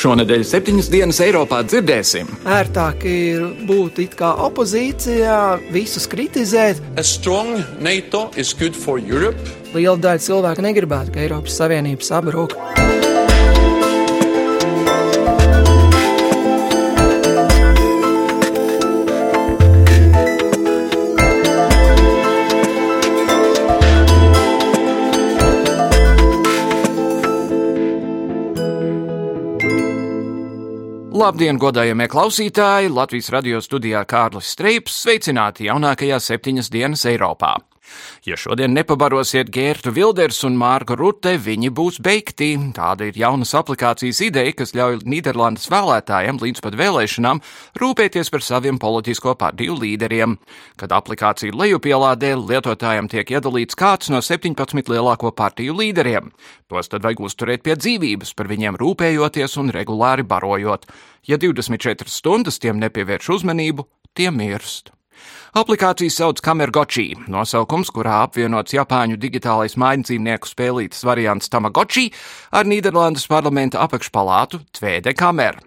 Šonadēļ septiņas dienas Eiropā dzirdēsim. Ērtāk ir būt it kā opozīcijā, visus kritizēt. Liela daļa cilvēku negribētu, ka Eiropas Savienība sabrūk. Labdien, godājamie klausītāji! Latvijas radio studijā Kārlis Streips sveicināti jaunākajās septiņas dienas Eiropā. Ja šodien nepabarosiet Gērtu Vilders un Mārku Rute, viņi būs beigti. Tāda ir jaunas aplikācijas ideja, kas ļauj Nīderlandes vēlētājiem līdz pat vēlēšanām rūpēties par saviem politisko partiju līderiem. Kad aplikācija lejupielādē, lietotājiem tiek iedalīts kāds no 17 lielāko partiju līderiem. Tos tad vajag uzturēt pie dzīvības, par viņiem rūpējoties un regulāri barojot. Ja 24 stundas tiem nepievērš uzmanību, tie mirst. Aplikācija sauc Kamergoči, nosaukums, kurā apvienots Japāņu digitālais mājdzīvnieku spēlītas variants Tamagotchi ar Nīderlandes parlamenta apakšpalātu Tvēde Kameru.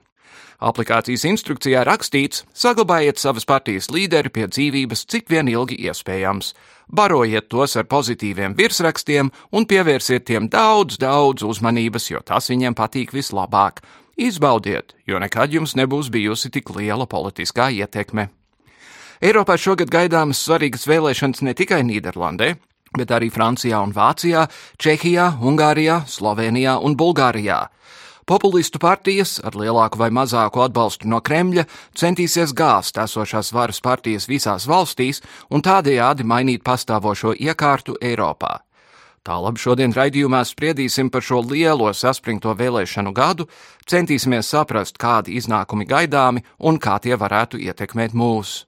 Aplikācijas instrukcijā rakstīts: saglabājiet savas partijas līderi pie dzīvības cik vien ilgi iespējams, barojiet tos ar pozitīviem virsrakstiem un pievērsiet tiem daudz, daudz uzmanības, jo tas viņiem patīk vislabāk. Izbaudiet, jo nekad jums nebūs bijusi tik liela politiskā ietekme. Eiropā šogad gaidāmas svarīgas vēlēšanas ne tikai Nīderlandē, bet arī Francijā un Vācijā, Čehijā, Ungārijā, Slovenijā un Bulgārijā. Populistu partijas ar lielāku vai mazāku atbalstu no Kremļa centīsies gāzt esošās varas partijas visās valstīs un tādējādi mainīt pastāvošo iekārtu Eiropā. Tālāk šodien raidījumā spriedīsim par šo lielo saspringto vēlēšanu gadu, centīsimies saprast, kādi iznākumi gaidāmi un kā tie varētu ietekmēt mūsu.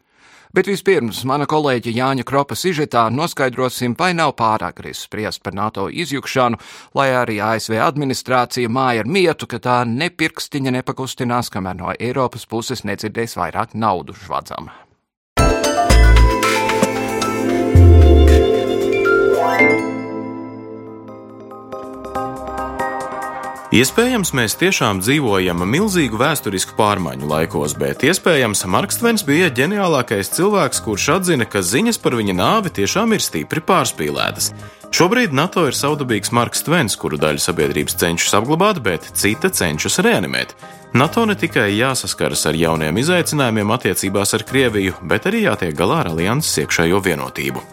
Bet vispirms mana kolēģa Jāņa Kropa sižetā noskaidrosim, vai nav pārāk risks spriest par NATO izjukšanu, lai arī ASV administrācija māja ar mietu, ka tā nepirkstiņa nepakustinās, kamēr no Eiropas puses nedzirdēs vairāk naudu žvadzam. Iespējams, mēs tiešām dzīvojam milzīgu vēsturisku pārmaiņu laikos, bet iespējams, Marks Tvens bija ģeniālākais cilvēks, kurš atzina, ka ziņas par viņa nāvi tiešām ir stipri pārspīlētas. Šobrīd NATO ir savdabīgs Marks Tvens, kuru daļa sabiedrības cenšas apglabāt, bet cita cenšas reanimēt. NATO ne tikai jāsaskaras ar jauniem izaicinājumiem attiecībās ar Krieviju, bet arī jātiek galā ar alianses iekšējo vienotību.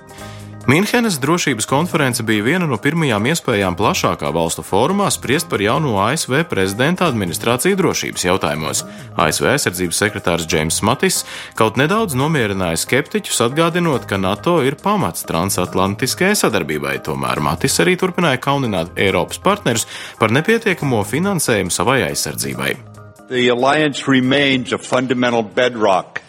Minhenes drošības konference bija viena no pirmajām iespējām plašākā valstu fórumā spriest par jauno ASV prezidenta administrāciju drošības jautājumos. ASV aizsardzības sekretārs Džeims Matis kaut nedaudz nomierināja skeptiķus, atgādinot, ka NATO ir pamats transatlantiskajai sadarbībai. Tomēr Matis arī turpināja kaunināt Eiropas partnerus par nepietiekamo finansējumu savai aizsardzībai. The alliance remains a fundamental bedrock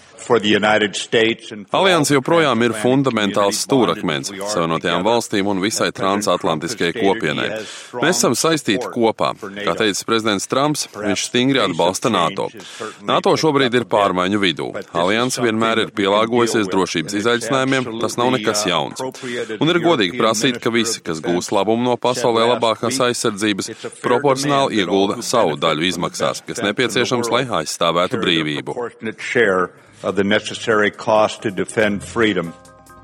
Alianse joprojām ir fundamentāls stūrakmens Savienotajām valstīm un visai transatlantiskajai kopienai. Mēs esam saistīti kopā. Kā teica prezidents Trumps, viņš stingri atbalsta NATO. NATO šobrīd ir pārmaiņu vidū. Alianse vienmēr ir pielāgojusies drošības izaicinājumiem, tas nav nekas jauns. Un ir godīgi prasīt, ka visi, kas gūs labumu no pasaulē labākās aizsardzības, proporcionāli iegulda savu daļu izmaksās, kas nepieciešams, lai aizstāvētu brīvību of the necessary cost to defend freedom.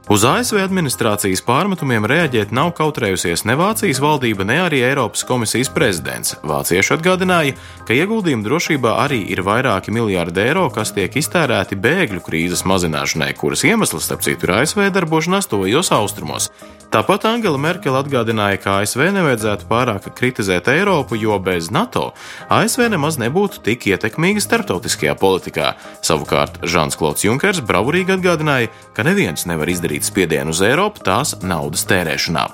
Uz ASV administrācijas pārmetumiem reaģēt nav kautrējusies ne Vācijas valdība, ne arī Eiropas komisijas prezidents. Vācieši atgādināja, ka ieguldījumi drošībā arī ir vairāki miljārdi eiro, kas tiek iztērēti bēgļu krīzes mazināšanai, kuras iemesls, starp citu, ir ASV darbošanās tojos austrumos. Tāpat Angela Merkele atgādināja, ka ASV nevajadzētu pārāk kritizēt Eiropu, jo bez NATO ASV nemaz nebūtu tik ietekmīga starptautiskajā politikā. Savukārt Žans Klods Junkers bravurīgi atgādināja, ka neviens nevar izdarīt spiedienu uz Eiropu tās naudas tērēšanā.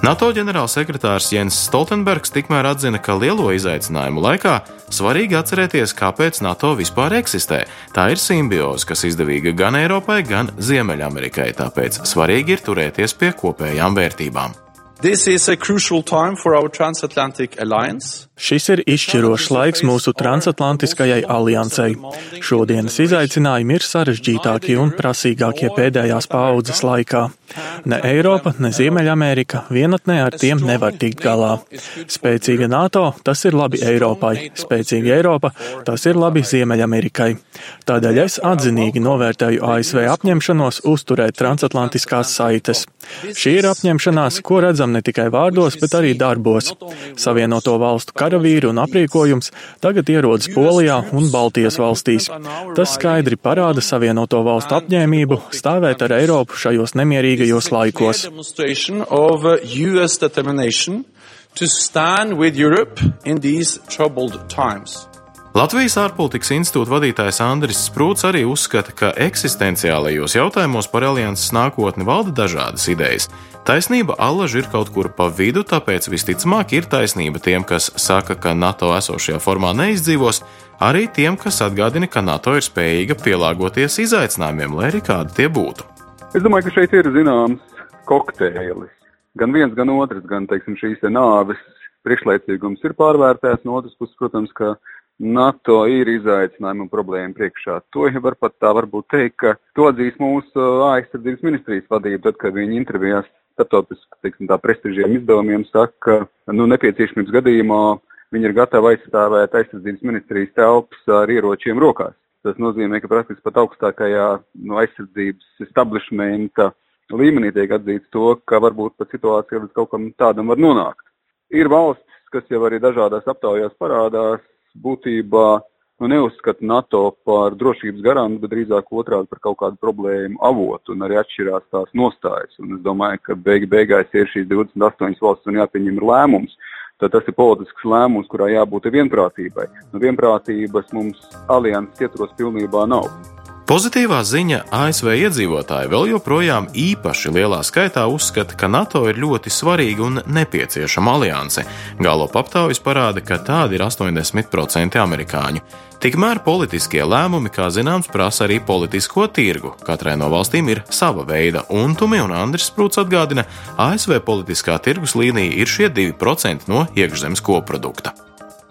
NATO ģenerālsekretārs Jens Stoltenbergs tikmēr atzina, ka lielo izaicinājumu laikā svarīgi atcerēties, kāpēc NATO vispār eksistē. Tā ir simbioze, kas izdevīga gan Eiropai, gan Ziemeļamerikai, tāpēc svarīgi ir turēties pie kopējām vērtībām. This is a crucial time for our transatlantic alliance. Šis ir izšķirošs laiks mūsu transatlantiskajai aliansei. Šodienas izaicinājumi ir sarežģītākie un prasīgākie pēdējās paaudzes laikā. Ne Eiropa, ne Ziemeļamerika vienatnē ar tiem nevar tikt galā. Spēcīga NATO, tas ir labi Eiropai, spēcīga Eiropa, tas ir labi Ziemeļamerikai. Tādēļ es atzinīgi novērtēju ASV apņemšanos uzturēt transatlantiskās saites. Šī ir apņemšanās, ko redzam ne tikai vārdos, bet arī darbos. Savienoto valstu karavīri un aprīkojums tagad ierodas Polijā un Baltijas valstīs. Tas skaidri parāda Savienoto valstu apņēmību stāvēt ar Eiropu šajos nemierīgajos svarīgajos laikos. Latvijas ārpolitikas institūta vadītājs Andris Sprūts arī uzskata, ka eksistenciālajos jautājumos par alianses nākotni valda dažādas idejas. Taisnība allaži ir kaut kur pa vidu, tāpēc visticamāk ir taisnība tiem, kas saka, ka NATO esošajā formā neizdzīvos, arī tiem, kas atgādina, ka NATO ir spējīga pielāgoties izaicinājumiem, lai arī kādi tie būtu. Es domāju, ka šeit ir zināms kokteilis. Gan viens, gan otrs, gan teiksim, šīs te nāves priekšlaicīgums ir pārvērtēts. No otras puses, protams, ka NATO ir izaicinājumi un problēma priekšā. To jau var pat tā varbūt teikt, ka to atzīs mūsu aizsardzības ministrijas vadība, tad, kad viņi intervijās starptautiski, prestižiem izdevumiem saka, ka, nu, nepieciešamības gadījumā viņi ir gatavi aizstāvēt aizsardzības ministrijas telpas ar ieročiem rokās. Tas nozīmē, ka praktiski pat augstākajā no aizsardzības establishmenta līmenī tiek atzīts to, ka varbūt pat situācija līdz kaut kam tādam var nonākt. Ir valstis, kas jau arī dažādās aptaujās parādās, būtībā nu, neuzskata NATO par drošības garantu, bet drīzāk otrādi par kaut kādu problēmu avotu un arī atšķirās tās nostājas. Un es domāju, ka beig beigās ir šīs 28 valsts un jāpieņem lēmums tad tas ir politisks lēmums, kurā jābūt vienprātībai. Nu, vienprātības mums alianses ietvaros pilnībā nav. Pozitīvā ziņa ASV iedzīvotāji vēl joprojām īpaši lielā skaitā uzskata, ka NATO ir ļoti svarīga un nepieciešama alianse. Galop aptaujas parāda, ka tādi ir 80% amerikāņu. Tikmēr politiskie lēmumi, kā zināms, prasa arī politisko tirgu. Katrai no valstīm ir sava veida, un Tumi un Andris Sprūts atgādina, ASV politiskā tirgus līnija ir šie 2% no iekšzemes koprodukta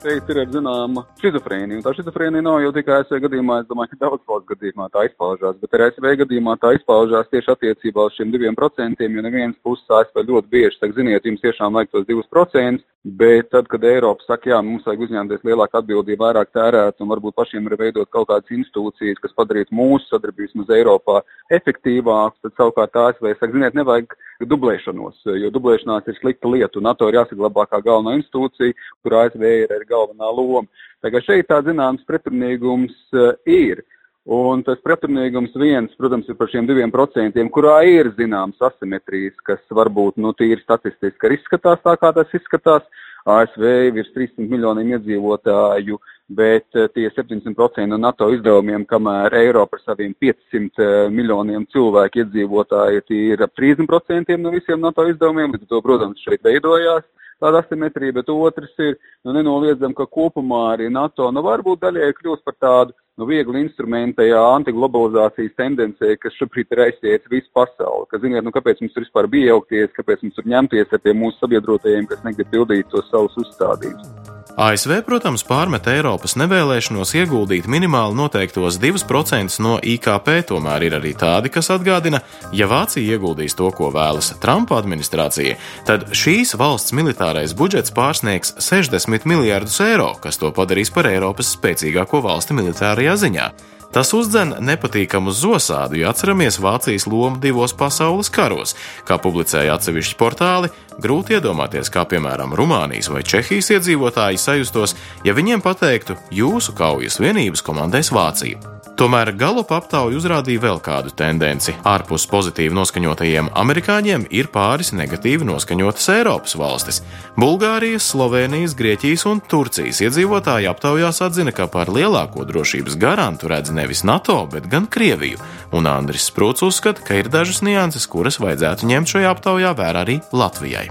šeit ir zināma schizofrēnija. Un tā schizofrēnija nav jau tikai ASV gadījumā, es domāju, ka daudz valsts gadījumā tā izpaužās, bet arī ASV gadījumā tā izpaužās tieši attiecībā uz šiem diviem procentiem, jo neviens puses ASV ļoti bieži saka, ziniet, jums tiešām vajag tos divus procentus, bet tad, kad Eiropa saka, jā, mums vajag uzņemties lielāku atbildību, vairāk tērēt un varbūt pašiem ir veidot kaut kādas institūcijas, kas padarītu mūsu sadarbības uz Eiropā efektīvāku, tad savukārt ASV saka, ziniet, nevajag dublēšanos, jo dublēšanās ir slikta lieta, un NATO ir jāsaglabā kā galvenā institūcija, kur ASV ir arī galvenā loma. Kā šeit tā zināms pretrunīgums uh, ir. Un tas pretrunīgums viens, protams, ir par šiem diviem procentiem, kurā ir zināms asimetrijas, kas varbūt, nu, tīri statistiski arī izskatās tā, kā tas izskatās. ASV virs 300 miljoniem iedzīvotāju, bet eh, tie 70% no NATO izdevumiem, kamēr Eiropa ar saviem 500 eh, miljoniem cilvēku iedzīvotāju, tie ir ap 30% no visiem NATO izdevumiem, līdz to, protams, šeit veidojās tāda asimetrija, bet otrs ir, nu, nenoliedzam, ka kopumā arī NATO, nu, varbūt daļai kļūst par tādu, nu, vieglu instrumentu tajā antiglobalizācijas tendencē, kas šobrīd ir aizsietis visu pasauli. Ka, ziniet, nu, kāpēc mums tur vispār bija jaukties, kāpēc mums tur ņemties ar tiem mūsu sabiedrotajiem, kas negrib pildīt tos savus uzstādījumus. ASV, protams, pārmet Eiropas nevēlēšanos ieguldīt minimāli noteiktos 2% no IKP, tomēr ir arī tādi, kas atgādina, ja Vācija ieguldīs to, ko vēlas Trumpa administrācija, tad šīs valsts militārais budžets pārsniegs 60 miljārdus eiro, kas to padarīs par Eiropas spēcīgāko valsti militārajā ziņā. Tas uzdzen nepatīkamu zosādu, ja atceramies Vācijas lomu divos pasaules karos. Kā publicēja atsevišķi portāli, grūti iedomāties, kā piemēram Rumānijas vai Čehijas iedzīvotāji sajustos, ja viņiem pateiktu, jūsu kaujas vienības komandēs Vācija. Tomēr Galupa aptauja uzrādīja vēl kādu tendenci. Ārpus pozitīvi noskaņotajiem amerikāņiem ir pāris negatīvi noskaņotas Eiropas valstis. Bulgārijas, Slovenijas, Grieķijas un Turcijas iedzīvotāji aptaujās atzina, ka par lielāko drošības garantu redz nevis NATO, bet gan Krieviju, un Andris Sprūts uzskata, ka ir dažas nianses, kuras vajadzētu ņemt šajā aptaujā vērā arī Latvijai.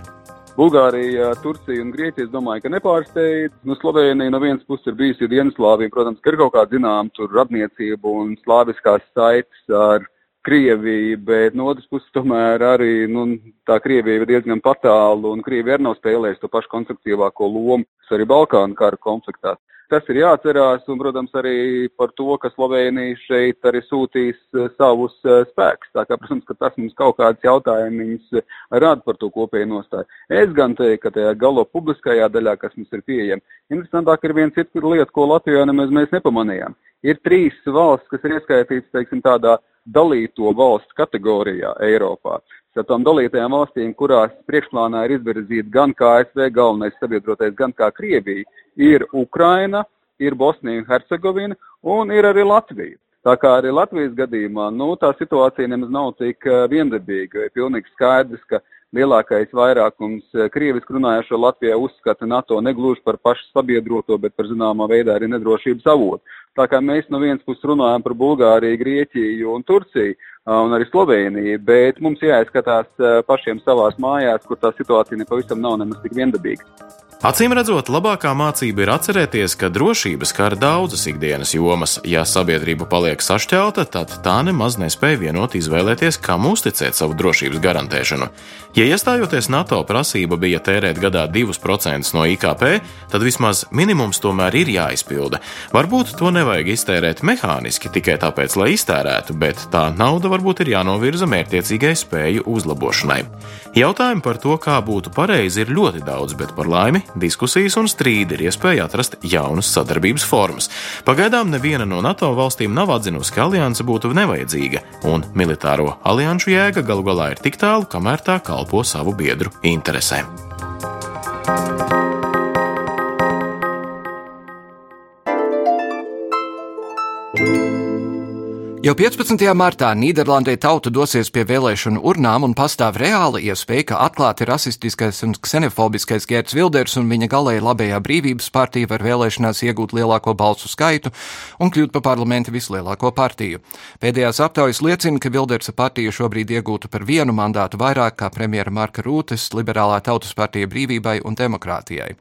Bulgārija, Turcija un Grieķija, es domāju, ka nepārsteidz. Nu, Slovenija no vienas puses ir bijusi Dienaslāvija, protams, ka ir kaut kāda zinām tur radniecība un slāviskās saites ar Krieviju, bet no otras puses tomēr arī nu, tā Krievija ir diezgan patālu un Krievija arī nav spēlējusi to pašu konstruktīvāko lomu arī Balkānu kara konfliktā. Tas ir jāatcerās, un, protams, arī par to, ka Slovenija šeit arī sūtīs eh, savus eh, spēkus. Tā kā, protams, ka tas mums kaut kāds jautājums eh, rada par to kopēju nostāju. Es gan teiktu, ka tajā galo publiskajā daļā, kas mums ir pieejama, interesantāk ir viena cita lieta, ko Latvijā nemaz mēs nepamanījām. Ir trīs valsts, kas ir ieskaitītas, teiksim, tādā dalīto valstu kategorijā Eiropā tām dalītajām valstīm, kurās priekšplānā ir izvirzīts gan kā ASV galvenais sabiedrotais, gan kā Krievija, ir Ukraina, ir Bosnija un Hercegovina un ir arī Latvija. Tā kā arī Latvijas gadījumā nu, tā situācija nemaz nav tik eh, viendabīga. Ir pilnīgi skaidrs, ka lielākais vairākums eh, krieviski runājošo Latvijā uzskata NATO negluži par pašu sabiedroto, bet par zināmā veidā arī nedrošības avotu. Tā kā mēs no vienas puses runājam par Bulgāriju, Grieķiju un Turciju, un arī Sloveniju, bet mums jāizskatās pašiem savās mājās, kur tā situācija nepavisam nav nemaz tik viendabīga. Acīm redzot, labākā mācība ir atcerēties, ka drošības skar daudzas ikdienas jomas. Ja sabiedrība paliek sašķelta, tad tā nemaz nespēja vienot izvēlēties, kam uzticēt savu drošības garantēšanu. Ja iestājoties NATO prasība bija tērēt gadā 2% no IKP, tad vismaz minimums tomēr ir jāizpilda. Varbūt to nevajag iztērēt mehāniski tikai tāpēc, lai iztērētu, bet tā nauda varbūt ir jānovirza mērķiecīgai spēju uzlabošanai. Jautājumi par to, kā būtu pareizi, ir ļoti daudz, bet par laimi diskusijas un strīdi ir iespēja atrast jaunas sadarbības formas. Pagaidām neviena no NATO valstīm nav atzinusi, ka alianse būtu nevajadzīga, un militāro alianšu jēga galu galā ir tik tālu, kamēr tā kalpo savu biedru interesēm. Jau 15. martā Nīderlandē tauta dosies pie vēlēšanu urnām un pastāv reāla iespēja, ka atklāti rasistiskais un ksenofobiskais Gērts Vilders un viņa galēji labējā brīvības partija var vēlēšanās iegūt lielāko balsu skaitu un kļūt par parlamenta vislielāko partiju. Pēdējās aptaujas liecina, ka Vildersa partija šobrīd iegūtu par vienu mandātu vairāk kā premjera Marka Rūtes liberālā tautas partija brīvībai un demokrātijai.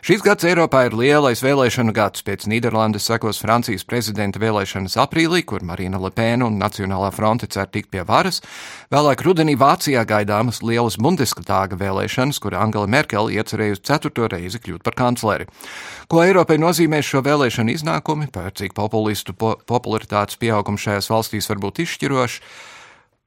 Šis gads Eiropā ir lielais vēlēšanu gads. Pēc Nīderlandes sekos Francijas prezidenta vēlēšanas aprīlī, kur Marina Lepēna un Nacionālā fronte cer tikt pie varas. Vēlāk rudenī Vācijā gaidāmas lielas Bundestāga vēlēšanas, kur Angela Merkele iecerējusi ceturto reizi kļūt par kancleri. Ko Eiropai nozīmē šo vēlēšanu iznākumi, par cik populistu po popularitātes pieaugums šajās valstīs var būt izšķirošs?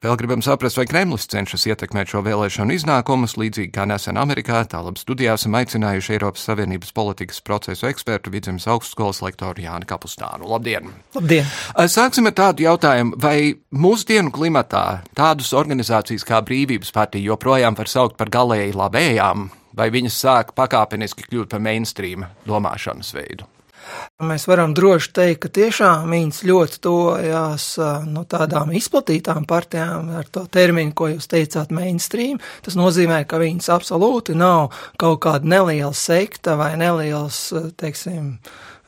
Vēl gribam saprast, vai Kremlis cenšas ietekmēt šo vēlēšanu iznākumus, līdzīgi kā nesen Amerikā. Tālāk studijā esam aicinājuši Eiropas Savienības politikas procesu ekspertu Vidzemes augstskolas lektoru Jāni Kapustānu. Labdien! Labdien! Sāksim ar tādu jautājumu, vai mūsdienu klimatā tādas organizācijas kā Brīvības partija joprojām var saukt par galēji labējām, vai viņas sāk pakāpeniski kļūt par mainstream domāšanas veidu? Mēs varam droši teikt, ka tiešām viņas ļoti tojās no tādām izplatītām partijām ar to terminu, ko jūs teicāt, mainstream. Tas nozīmē, ka viņas absolūti nav kaut kāda neliela sekta vai neliels, teiksim,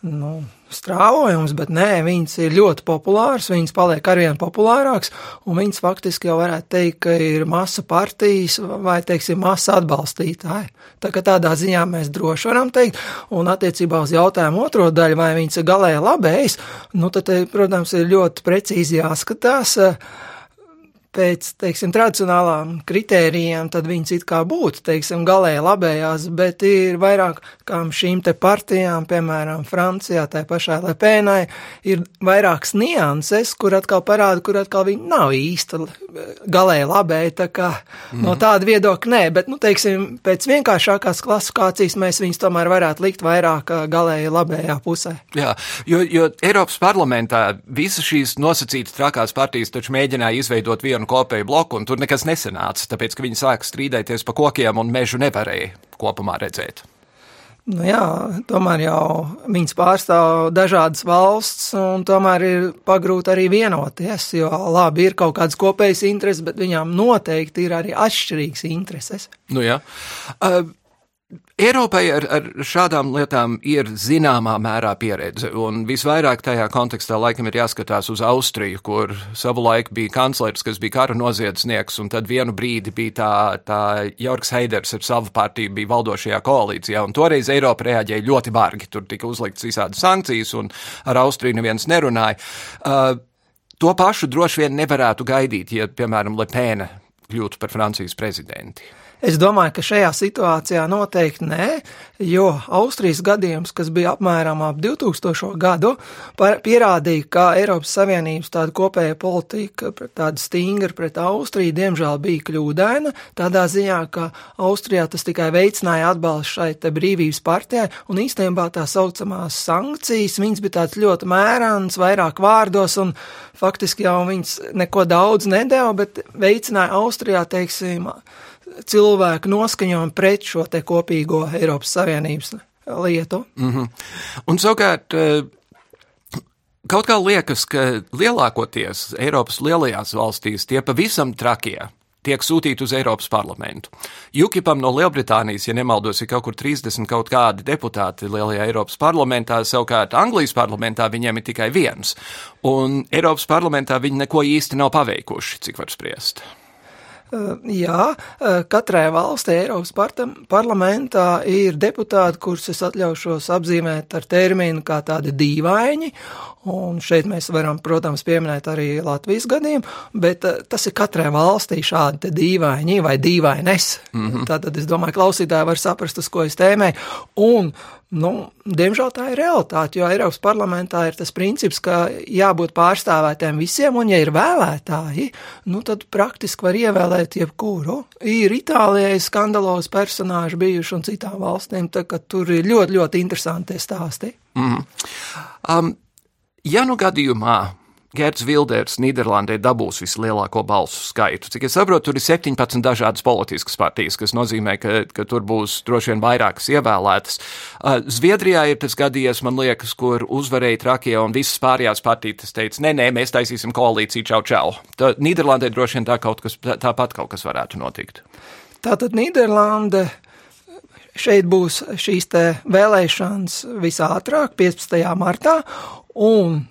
nu, strāvojums, bet nē, viņas ir ļoti populāras, viņas paliek arvien populārākas, un viņas faktiski jau varētu teikt, ka ir masa partijas vai, teiksim, masa atbalstītāji. Tā kā tādā ziņā mēs droši varam teikt, un attiecībā uz jautājumu otro daļu, vai viņas ir galēji labējas, nu tad, protams, ir ļoti precīzi jāskatās. Uh, pēc, teiksim, tradicionālām kritērijiem, tad viņas it kā būtu, teiksim, galēji labējās, bet ir vairāk kām šīm te partijām, piemēram, Francijā, tai pašai Lepēnai, ir vairākas nianses, kur atkal parāda, kur atkal viņi nav īsta galēji labēji, tā kā mm. no tāda viedokļa nē, bet, nu, teiksim, pēc vienkāršākās klasifikācijas mēs viņus tomēr varētu likt vairāk galēji labējā pusē. Jā, jo, jo Eiropas parlamentā visas šīs nosacītas trakās partijas taču mēģināja izveidot vienu vienu kopēju bloku, un tur nekas nesanāca, tāpēc, ka viņi sāka strīdēties pa kokiem un mežu nevarēja kopumā redzēt. Nu jā, tomēr jau viņas pārstāv dažādas valsts, un tomēr ir pagrūti arī vienoties, jo labi ir kaut kādas kopējas intereses, bet viņām noteikti ir arī atšķirīgas intereses. Nu jā. Uh, Eiropai ar, ar šādām lietām ir zināmā mērā pieredze, un visvairāk tajā kontekstā laikam ir jāskatās uz Austriju, kur savulaik bija kanclers, kas bija kara noziedznieks, un tad vienu brīdi bija tā, tā Jorgs Heiders ar savu partiju bija valdošajā koalīcijā, un toreiz Eiropa reaģēja ļoti bargi, tur tika uzlikts visādi sankcijas, un ar Austriju neviens nerunāja. Uh, to pašu droši vien nevarētu gaidīt, ja, piemēram, Lepēna kļūtu par Francijas prezidenti. Es domāju, ka šajā situācijā noteikti nē, jo Austrijas gadījums, kas bija apmēram ap 2000. gadu, pierādīja, ka Eiropas Savienības tāda kopēja politika, tāda stingra pret Austriju, diemžēl bija kļūdaina, tādā ziņā, ka Austrijā tas tikai veicināja atbalstu šai te brīvības partijai, un īstenībā tā saucamās sankcijas, viņas bija tāds ļoti mērāns, vairāk vārdos, un faktiski jau viņas neko daudz nedēva, bet veicināja Austrijā, teiksim, cilvēku noskaņojumu pret šo te kopīgo Eiropas Savienības lietu. Mm -hmm. Un savukārt, eh, kaut kā liekas, ka lielākoties Eiropas lielajās valstīs tie pavisam trakie tiek sūtīti uz Eiropas parlamentu. UKIPam no Lielbritānijas, ja nemaldos, ir kaut kur 30 kaut kādi deputāti lielajā Eiropas parlamentā, savukārt Anglijas parlamentā viņiem ir tikai viens. Un Eiropas parlamentā viņi neko īsti nav paveikuši, cik var spriest. Jā, katrai valstī Eiropas parlamentā ir deputāti, kurus es atļaušos apzīmēt ar terminu kā tādi dīvaini, un šeit mēs varam, protams, pieminēt arī Latvijas gadījumu, bet tas ir katrai valstī šādi dīvaini vai dīvaines. Mm -hmm. Tātad es domāju, klausītāji var saprast, uz ko es tēmēju, un Nu, diemžēl tā ir realitāte, jo Eiropas parlamentā ir tas princips, ka jābūt pārstāvētiem visiem, un, ja ir vēlētāji, nu, tad praktiski var ievēlēt jebkuru. Ir Itālijai skandalos personāži bijuši un citām valstīm, tā ka tur ir ļoti, ļoti interesanti stāsti. Mm. Um, ja nu gadījumā Gerts Vilders Nīderlandē dabūs vislielāko balsu skaitu. Cik es saprotu, tur ir 17 dažādas politiskas partijas, kas nozīmē, ka, ka tur būs droši vien vairākas ievēlētas. Zviedrijā ir tas gadījies, man liekas, kur uzvarēja Trakie un visas pārējās partijas teica, nē, nē, mēs taisīsim koalīciju čau čau. Tā, Nīderlandē droši vien tā kaut kas, tāpat kaut kas varētu notikt. Tātad Nīderlande šeit būs šīs vēlēšanas visātrāk, 15. martā, un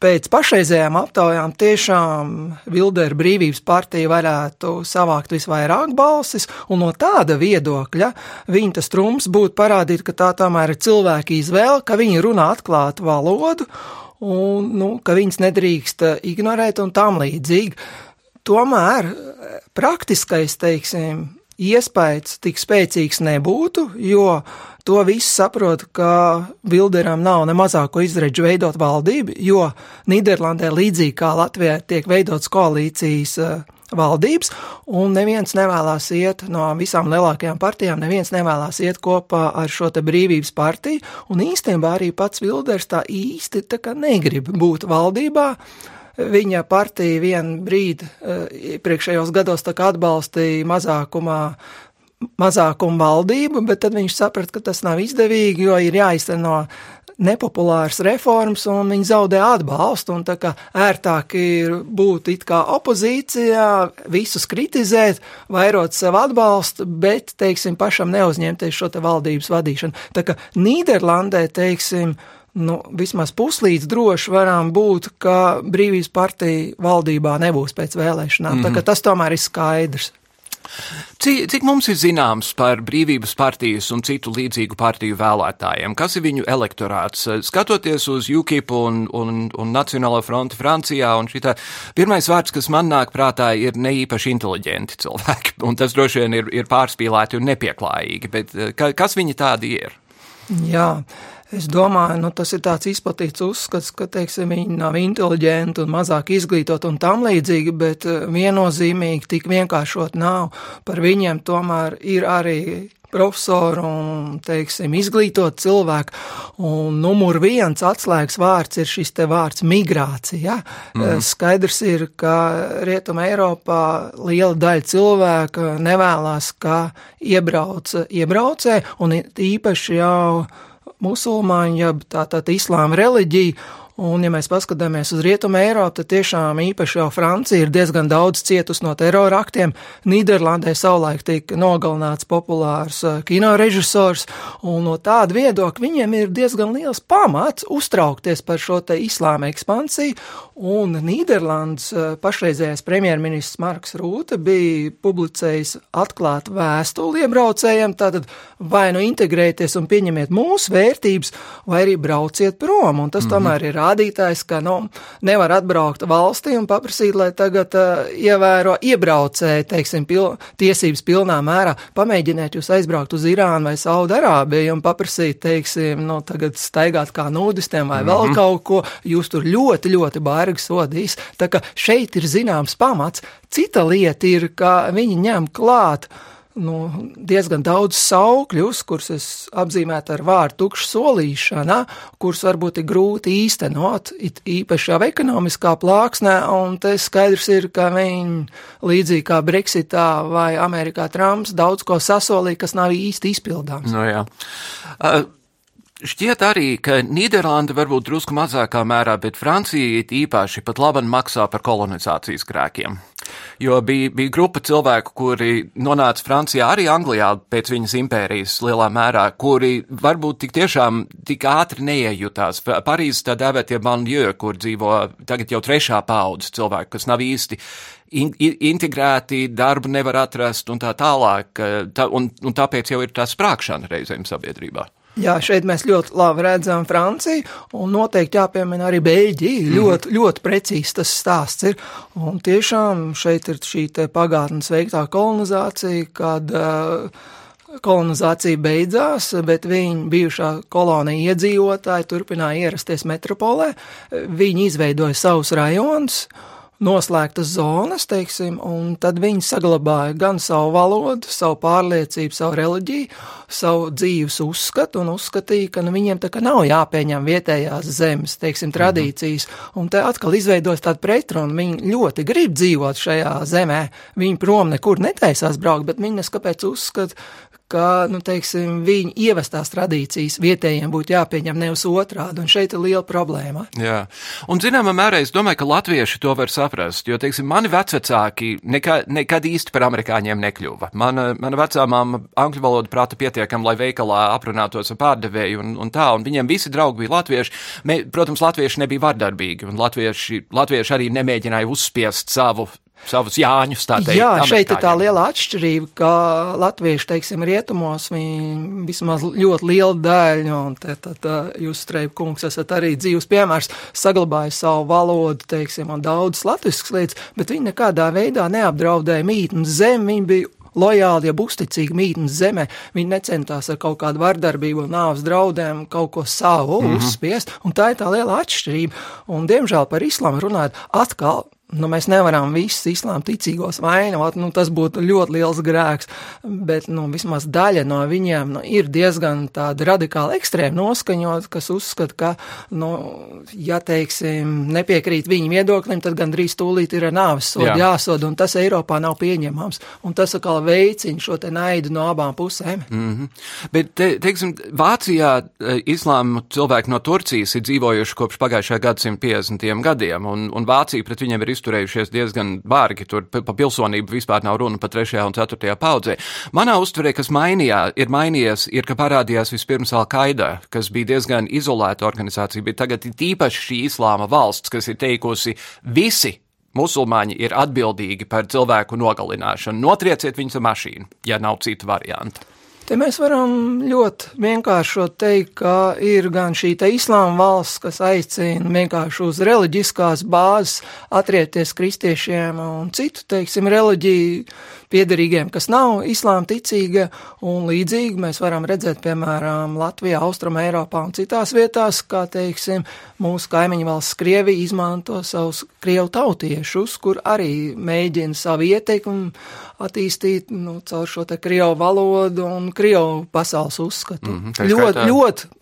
Pēc pašreizējām aptaujām tiešām Vildera brīvības partija varētu savākt visvairāk balsis, un no tāda viedokļa viņa tas trumps būtu parādīt, ka tā tomēr ir cilvēka izvēle, ka viņi runā atklātu valodu, un nu, ka viņas nedrīkst ignorēt un tam līdzīgi. Tomēr praktiskais, teiksim, iespējas tik spēcīgs nebūtu, jo to viss saprot, ka Vilderam nav ne mazāko izredzu veidot valdību, jo Nīderlandē līdzīgi kā Latvijā tiek veidots koalīcijas uh, valdības, un neviens nevēlas iet no visām lielākajām partijām, neviens nevēlas iet kopā ar šo te brīvības partiju, un īstenībā arī pats Vilders tā īsti tā kā negrib būt valdībā, Viņa partija vienu brīdi eh, iepriekšējos gados atbalstīja mazākumā mazākumu valdību, bet tad viņš saprata, ka tas nav izdevīgi, jo ir jāizteno nepopulāras reformas, un viņi zaudē atbalstu. Tā kā ērtāk ir būt it kā opozīcijā, visus kritizēt, vairot sev atbalstu, bet, teiksim, pašam neuzņemties šo te valdības vadīšanu. Tā kā Nīderlandē, teiksim, nu, vismaz puslīdz droši varam būt, ka brīvības partija valdībā nebūs pēc vēlēšanām. Mm -hmm. Tas tomēr ir skaidrs. Cik, cik mums ir zināms par brīvības partijas un citu līdzīgu partiju vēlētājiem? Kas ir viņu elektorāts? Skatoties uz UKIP un, un, un Nacionālo fronti Francijā, un šitā, pirmais vārds, kas man nāk prātā, ir neīpaši inteliģenti cilvēki, un tas droši vien ir, ir pārspīlēti un nepieklājīgi, bet ka, kas viņi tādi ir? Jā. Es domāju, nu, tas ir tāds izplatīts uzskats, ka teiksim, viņi nav inteliģenti un mazāk izglītoti un tam līdzīgi, bet eh, viennozīmīgi tik vienkāršot nav. Par viņiem tomēr ir arī profesoru un, teiksim, izglītot cilvēku. Un numur viens atslēgas vārds ir šis te vārds migrācija. Mm. Skaidrs ir, ka Rietuma Eiropā liela daļa cilvēka nevēlas, ka iebrauc iebraucē, un īpaši jau musulmaņi, jeb tātad islāma reliģija, Un, ja mēs paskatāmies uz Rietumu Eiropu, tad tiešām īpaši jau Francija ir diezgan daudz cietusi no terora aktiem. Nīderlandē savulaik tika nogalināts populārs uh, kino režisors, un no tāda viedokļa viņiem ir diezgan liels pamats uztraukties par šo te islāma ekspansiju, un Nīderlandes uh, pašreizējais premjerministrs Marks Rūte bija publicējis atklātu vēstuli iebraucējiem, tātad vai nu integrēties un pieņemiet mūsu vērtības, vai arī brauciet prom, un tas mm -hmm. tomēr ir rādītājs, ka nu, nevar atbraukt valstī un paprasīt, lai tagad uh, ievēro iebraucēji, teiksim, pil tiesības pilnā mērā. Pamēģiniet jūs aizbraukt uz Irānu vai Saudarābiju un paprasīt, teiksim, nu, tagad staigāt kā nūdistiem vai mm -hmm. vēl mhm. kaut ko, jūs tur ļoti, ļoti baigi sodīs. Tā ka šeit ir zināms pamats. Cita lieta ir, ka viņi ņem klāt nu, diezgan daudz saukļus, kurus es apzīmētu ar vārdu tukša solīšana, kurus varbūt ir grūti īstenot, it īpaši jau ekonomiskā plāksnē, un te skaidrs ir, ka viņi, līdzīgi kā Brexitā vai Amerikā Trumps, daudz ko sasolīja, kas nav īsti izpildāms. No jā. uh, Šķiet arī, ka Nīderlanda varbūt drusku mazākā mērā, bet Francija īpaši pat labi maksā par kolonizācijas grēkiem. Jo bija, bija grupa cilvēku, kuri nonāca Francijā, arī Anglijā pēc viņas impērijas lielā mērā, kuri varbūt tik tiešām tik ātri neiejutās. Parīzes tā dēvētie banlieue, kur dzīvo tagad jau trešā paudze cilvēku, kas nav īsti in, integrēti, darbu nevar atrast un tā tālāk, tā, un, un tāpēc jau ir tā sprākšana reizēm sabiedrībā. Jā, šeit mēs ļoti labi redzam Franciju, un noteikti jāpiemina arī Beļģija. Mm. Ļoti, ļoti precīzi tas stāsts ir. Un tiešām šeit ir šī pagātnes veiktā kolonizācija, kad uh, kolonizācija beidzās, bet viņa bijušā kolonija iedzīvotāji turpināja ierasties metropolē. Viņi izveidoja savus rajonus noslēgtas zonas, teiksim, un tad viņi saglabāja gan savu valodu, savu pārliecību, savu reliģiju, savu dzīves uzskatu un uzskatīja, ka nu, viņiem tā kā nav jāpieņem vietējās zemes, teiksim, tradīcijas, un te atkal izveidojas tāda pretruna, viņi ļoti grib dzīvot šajā zemē, viņi prom nekur netaisās braukt, bet viņi neskapēc uzskata, ka, nu, teiksim, viņu ievestās tradīcijas vietējiem būtu jāpieņem nevis otrādi, un šeit ir liela problēma. Jā, un zināmā mērā es domāju, ka latvieši to var saprast, jo, teiksim, mani vecvecāki nekad, nekad īsti par amerikāņiem nekļuva. Mana, mana vecā māma angļu valodu prata pietiekam, lai veikalā aprunātos ar pārdevēju un, un tā, un viņiem visi draugi bija latvieši. Mē, protams, latvieši nebija vardarbīgi, un latvieši, latvieši arī nemēģināja uzspiest savu savus Jāņus. Teikt, Jā, šeit ir tā liela atšķirība, ka latvieši, teiksim, rietumos vismaz ļoti liela daļa, un te, tā, tā, jūs, Streipa kungs, esat arī dzīves piemērs, saglabāja savu valodu, teiksim, un daudzas latviskas lietas, bet viņi nekādā veidā neapdraudēja mītnes zemi, viņi bija lojāli, ja uzticīgi mītnes zemē. Viņi necentās ar kaut kādu vardarbību nāves draudiem kaut ko savu mm -hmm. uzspiest, un tā ir tā liela atšķirība. Un, diemžēl par islāmu runājot, atkal Nu, mēs nevaram visus islāma ticīgos vainot, nu, tas būtu ļoti liels grēks, bet nu, vismaz daļa no viņiem nu, ir diezgan tāda radikāli ekstrēma noskaņot, kas uzskata, ka, nu, ja, teiksim, nepiekrīt viņu viedoklim, tad gandrīz tūlīt ir nāves soda Jā. jāsoda, un tas Eiropā nav pieņemams, un tas atkal veicina šo te naidu no abām pusēm. Mm -hmm. Bet, te, teiksim, Vācijā e, islāma cilvēki no Turcijas ir dzīvojuši kopš pagājušā gadsimta 50. gadiem, un, un Vācija pret viņiem ir izturējušies diezgan bārgi. Tur pa pilsonību vispār nav runa pa trešajā un ceturtajā paudzē. Manā uztverē, kas mainījā, ir mainījies, ir, ka parādījās vispirms Al-Qaida, kas bija diezgan izolēta organizācija, bet tagad ir tīpaši šī islāma valsts, kas ir teikusi visi musulmaņi ir atbildīgi par cilvēku nogalināšanu. Notrieciet viņus ar mašīnu, ja nav citu variantu. Te mēs varam ļoti vienkārši teikt, ka ir gan šī islāma valsts, kas aicina vienkārši uz reliģiskās bāzes atrieties kristiešiem un citu, teiksim, reliģiju piederīgiem, kas nav islāma ticīga, un līdzīgi mēs varam redzēt, piemēram, Latvijā, Austrum Eiropā un citās vietās, kā, teiksim, mūsu kaimiņu valsts Krievija izmanto savus Krievu tautiešus, kur arī mēģina savu ieteikumu attīstīt, nu, caur šo te Krievu valodu un Krievu pasaules uzskatu. Mm -hmm, ļoti, ļoti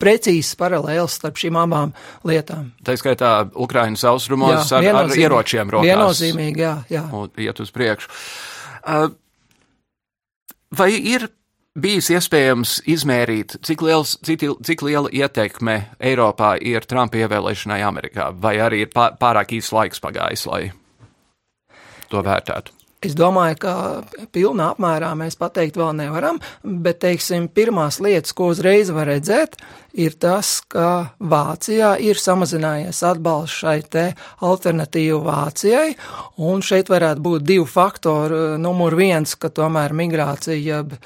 precīzs paralēls starp šīm abām lietām. Tā skaitā Ukrainas austrumos jā, ar, ar ieročiem rokās. Viennozīmīgi, jā, jā. Un iet uz priekšu. Vai ir bijis iespējams izmērīt, cik, liels, cik, cik liela ietekme Eiropā ir Trumpa ievēlēšanai Amerikā, vai arī ir pārāk īsts laiks pagājis, lai to vērtētu? Es domāju, ka pilnā apmērā mēs pateikt vēl nevaram, bet, teiksim, pirmās lietas, ko uzreiz var redzēt, ir tas, ka Vācijā ir samazinājies atbalsts šai te alternatīvu Vācijai, un šeit varētu būt divi faktori. Numur viens, ka tomēr migrācija, jeb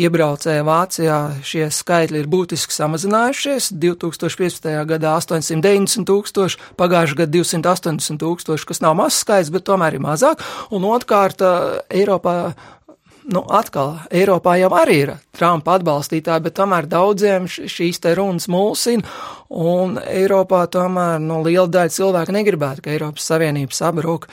iebraucēja Vācijā šie skaitļi ir būtiski samazinājušies. 2015. gadā 890 tūkstoši, pagājušajā gadā 280 tūkstoši, kas nav mazs skaits, bet tomēr ir mazāk. Un otrkārt, Eiropā nu, atkal Eiropā jau arī ir Trumpa atbalstītāji, bet tomēr daudziem šīs te runas mulsina, un Eiropā tomēr nu, liela daļa cilvēku negribētu, ka Eiropas Savienība sabrūk.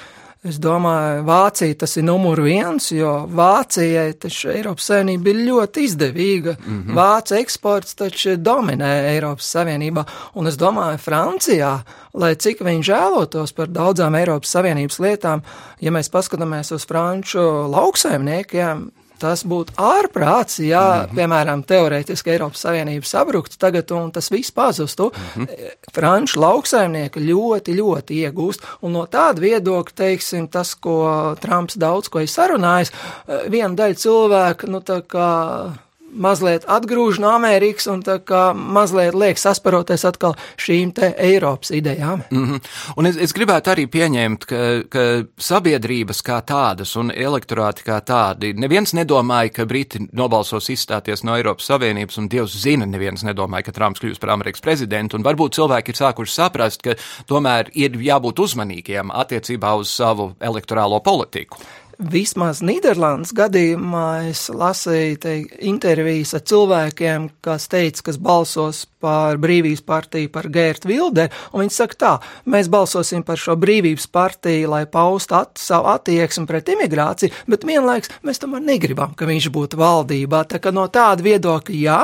Es domāju, Vācija tas ir numur viens, jo Vācijai taču Eiropas Savienība ir ļoti izdevīga. Mm -hmm. Vācija eksports taču dominē Eiropas Savienībā, un es domāju, Francijā, lai cik viņi žēlotos par daudzām Eiropas Savienības lietām, ja mēs paskatāmies uz franču lauksaimniekiem, Tas būtu ārprāts, ja, mm -hmm. piemēram, teorētiski Eiropas Savienība sabruktu tagad un tas viss pazustu. Mm -hmm. Franču lauksaimnieki ļoti, ļoti iegūst, un no tāda viedokļa, teiksim, tas, ko Trumps daudz ko ir sarunājis, eh, viena daļa cilvēku, nu tā kā mazliet atgrūž no Amerikas un tā kā mazliet liek sasparoties atkal šīm te Eiropas idejām. Mm -hmm. Un es, es gribētu arī pieņemt, ka, ka sabiedrības kā tādas un elektorāti kā tādi, neviens nedomāja, ka Briti nobalsos izstāties no Eiropas Savienības, un Dievs zina, neviens nedomāja, ka Trumps kļūs par Amerikas prezidentu, un varbūt cilvēki ir sākuši saprast, ka tomēr ir jābūt uzmanīgiem attiecībā uz savu elektorālo politiku. Vismaz Nīderlandes gadījumā es lasīju te, intervijas ar cilvēkiem, kas teica, kas balsos par brīvības partiju, par Gērtu Vilde, un viņi saka tā, mēs balsosim par šo brīvības partiju, lai paustu at, savu attieksmi pret imigrāciju, bet vienlaiks mēs tomēr negribam, ka viņš būtu valdībā, tā ka no tāda viedokļa jā,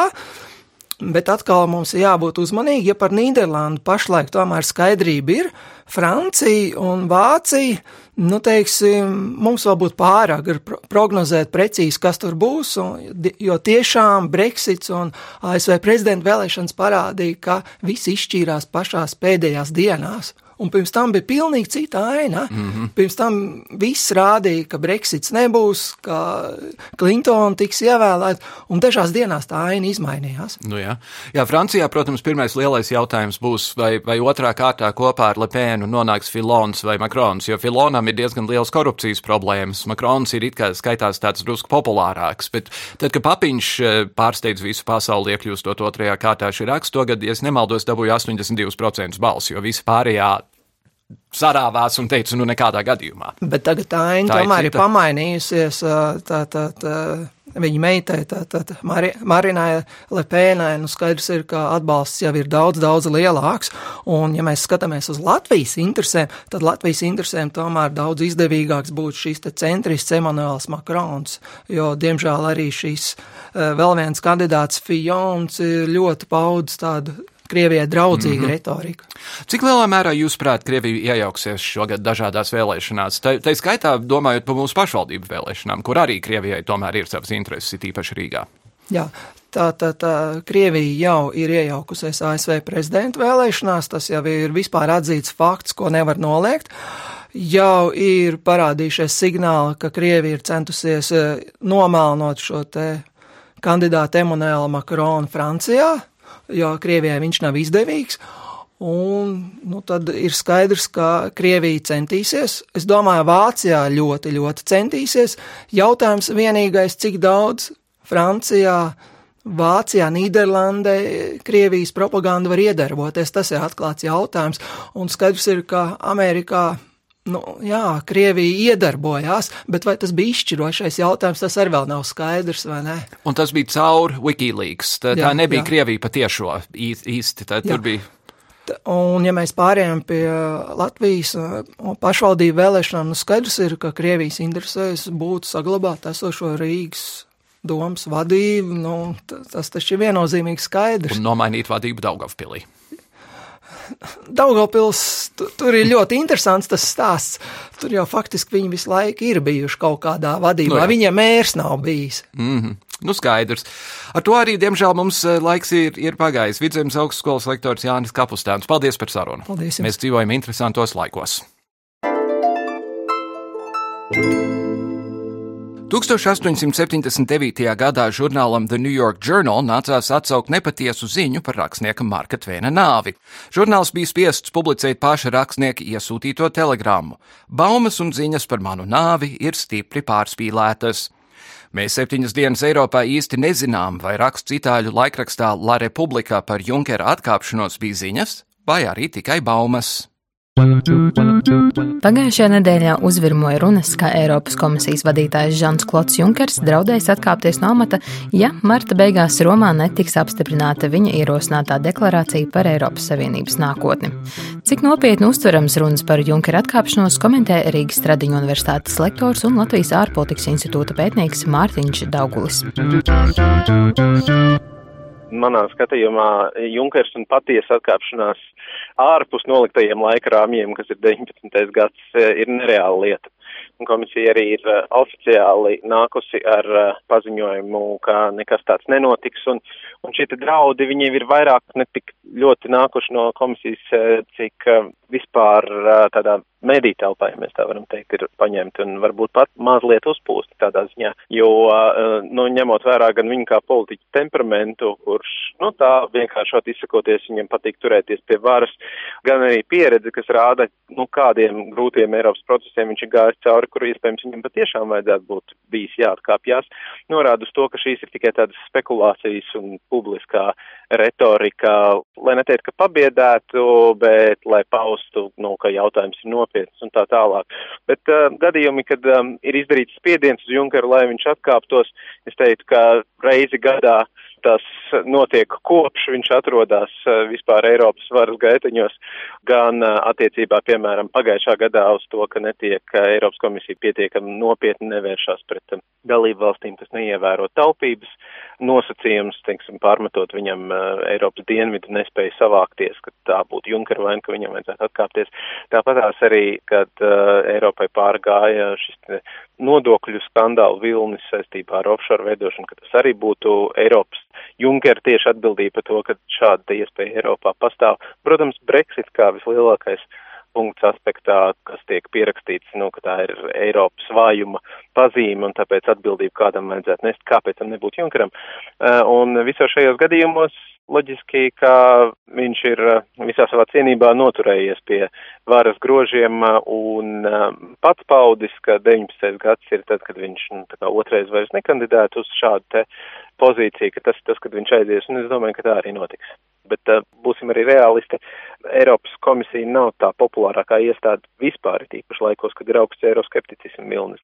Bet atkal mums jābūt uzmanīgi, ja par Nīderlandi pašlaik tomēr skaidrība ir. Francija un Vācija, nu, teiksim, mums vēl būtu pārāk prognozēt precīzi, kas tur būs, un, jo tiešām Brexits un ASV prezidenta vēlēšanas parādīja, ka viss izšķīrās pašās pēdējās dienās. Un pirms tam bija pilnīgi cita aina. Mm -hmm. Pirms tam viss rādīja, ka Brexits nebūs, ka Klintona tiks ievēlēta, un dažās dienās tā aina izmainījās. Nu jā. jā, Francijā, protams, pirmais lielais jautājums būs, vai, vai otrā kārtā kopā ar Lepēnu nonāks Filons vai Makrons, jo Filonam ir diezgan liels korupcijas problēmas. Makrons ir it kā skaitās tāds drusku populārāks, bet tad, kad papiņš eh, pārsteidz visu pasauli iekļūstot otrajā kārtā šī raksts, to gadu, ja nemaldos, dabūja 82% balsu, jo visi pārējā sarāvās un teica, nu nekādā gadījumā. Bet tagad tā aina tā tomēr ir, ir pamainījusies. Tā, tā, tā, viņa meitai, tā, tā, tā, Mari, Marinai Lepēnai, nu skaidrs ir, ka atbalsts jau ir daudz, daudz lielāks. Un, ja mēs skatāmies uz Latvijas interesēm, tad Latvijas interesēm tomēr daudz izdevīgāks būtu šīs centrists Emanuels Makrons, jo, diemžēl, arī šīs vēl viens kandidāts Fijons ir ļoti paudz tādu Krievijai draudzīga mm -hmm. retorika. Cik lielā mērā jūs prāt, Krievija iejauksies šogad dažādās vēlēšanās? Tā, tā skaitā domājot par mūsu pašvaldību vēlēšanām, kur arī Krievijai tomēr ir savas intereses, it īpaši Rīgā. Jā, tā tad Krievija jau ir iejaukusies ASV prezidenta vēlēšanās, tas jau ir vispār atzīts fakts, ko nevar noliegt. Jau ir parādījušies signāli, ka Krievija ir centusies e, nomēlnot šo te kandidātu Emanuēlu Makronu Francijā, jo Krievijai viņš nav izdevīgs. Un, nu, tad ir skaidrs, ka Krievija centīsies. Es domāju, Vācijā ļoti, ļoti centīsies. Jautājums vienīgais, cik daudz Francijā, Vācijā, Nīderlandē Krievijas propaganda var iedarboties. Tas ir atklāts jautājums. Un skaidrs ir, ka Amerikā Nu, jā, Krievija iedarbojās, bet vai tas bija izšķirošais jautājums, tas arī vēl nav skaidrs, vai ne? Un tas bija caur Wikileaks. Tā, jā, tā nebija jā. Krievija patiešo īsti. Tā, tur bija. Un, ja mēs pārējām pie Latvijas pašvaldību vēlēšanām, nu skaidrs ir, ka Krievijas interesēs būtu saglabāt esošo Rīgas domas vadību. Nu, tas taču ir viennozīmīgi skaidrs. Un nomainīt vadību Daugavpilī. Daugopils, tu, tur ir ļoti interesants tas stāsts. Tur jau faktiski viņi visu laiku ir bijuši kaut kādā vadībā. No nu jā. Viņiem mērs nav bijis. Mm -hmm. Nu, skaidrs. Ar to arī, diemžēl, mums eh, laiks ir, ir pagājis. Vidzemes augstskolas lektors Jānis Kapustāns. Paldies par sarunu. Paldies. Jums. Mēs dzīvojam interesantos laikos. 1879. gadā žurnālam The New York Journal nācās atsaukt nepatiesu ziņu par rakstnieka Marka Tvēna nāvi. Žurnāls bija spiests publicēt paša rakstnieka iesūtīto telegrammu. Baumas un ziņas par manu nāvi ir stipri pārspīlētas. Mēs septiņas dienas Eiropā īsti nezinām, vai raksts itāļu laikrakstā La Republika par Junkera atkāpšanos bija ziņas, vai arī tikai baumas. Pagājušajā nedēļā uzvirmoja runas, ka Eiropas komisijas vadītājs Žants Klots Junkers draudējis atkāpties no amata, ja marta beigās Romā netiks apstiprināta viņa ierosinātā deklarācija par Eiropas Savienības nākotni. Cik nopietni uztverams runas par Junkera atkāpšanos komentē Rīgas Stradiņu universitātes lektors un Latvijas ārpolitikas institūta pētnieks Mārtiņš Daugulis manā skatījumā Junkers un patiesa atkāpšanās ārpus noliktajiem laika rāmjiem, kas ir 19. gads, ir nereāla lieta. Un komisija arī ir uh, oficiāli nākusi ar uh, paziņojumu, ka nekas tāds nenotiks, un, un šie draudi viņiem ir vairāk ne tik ļoti nākuši no komisijas, cik vispār tādā mediju telpā, ja mēs tā varam teikt, ir paņemti un varbūt pat mazliet uzpūsti tādā ziņā, jo, nu, ņemot vērā gan viņu kā politiķu temperamentu, kurš, nu, tā vienkāršot izsakoties, viņam patīk turēties pie varas, gan arī pieredze, kas rāda, nu, kādiem grūtiem Eiropas procesiem viņš ir gājis cauri, kur iespējams viņam patiešām vajadzētu būt bijis jāatkāpjas, norāda uz to, ka šīs ir tikai tādas spekulācijas un publiskā retorika, lai neteikt, ka pabiedētu, bet lai paustu, nu, ka jautājums ir nopietns un tā tālāk. Bet uh, gadījumi, kad um, ir izdarīts spiediens uz Junkeru, lai viņš atkāptos, es teiktu, ka reizi gadā tas notiek kopš viņš atrodas uh, vispār Eiropas varas gaiteņos, gan uh, attiecībā, piemēram, pagājušā gadā uz to, ka netiek uh, Eiropas komisija pietiekami nopietni nevēršās pret dalību valstīm, kas neievēro taupības nosacījumus, teiksim, pārmetot viņam Eiropas dienvidu nespēju savākties, ka tā būtu Junkera vaina, ka viņam vajadzētu atkāpties. Tāpatās arī, kad uh, Eiropai pārgāja šis nodokļu skandālu vilnis saistībā ar offshore veidošanu, ka tas arī būtu Eiropas Junkera tieši atbildība par to, ka šāda iespēja Eiropā pastāv. Protams, Brexit kā vislielākais punkts aspektā, kas tiek pierakstīts, nu, ka tā ir Eiropas vājuma pazīme un tāpēc atbildību kādam vajadzētu nest, kāpēc tam nebūtu Junkeram. Uh, un visos šajos gadījumos loģiski, ka viņš ir uh, visā savā cienībā noturējies pie varas grožiem uh, un pats paudis, ka 19. gads ir tad, kad viņš nu, tā kā otrais vairs nekandidētu uz šādu te pozīciju, ka tas ir tas, kad viņš aizies, un es domāju, ka tā arī notiks. Bet uh, būsim arī realisti, Eiropas komisija nav tā populārākā iestāde vispār, tīpaši laikos, kad ir augsts eiroskepticismu vilnis.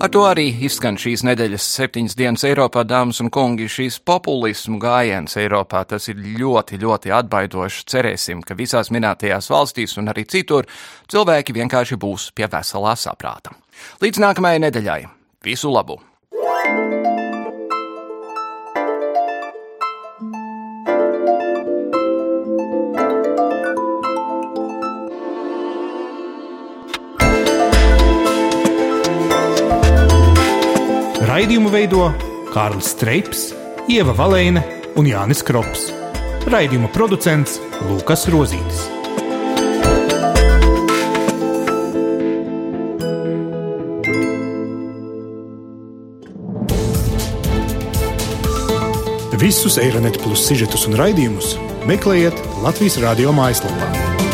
Ar to arī izskan šīs nedēļas septiņas dienas Eiropā, dāmas un kungi. Šīs populismu gājiens Eiropā tas ir ļoti, ļoti atbaidošs. Cerēsim, ka visās minētajās valstīs un arī citur cilvēki vienkārši būs pie veselā saprāta. Līdz nākamajai nedēļai! Visu labu! Raidījumu veido Kārlis Streips, Ieva Valēne un Jānis Krops. Raidījuma producents Lukas Rozītis. Visus Eironet plus sižetus un raidījumus meklējiet Latvijas radio mājaslapā.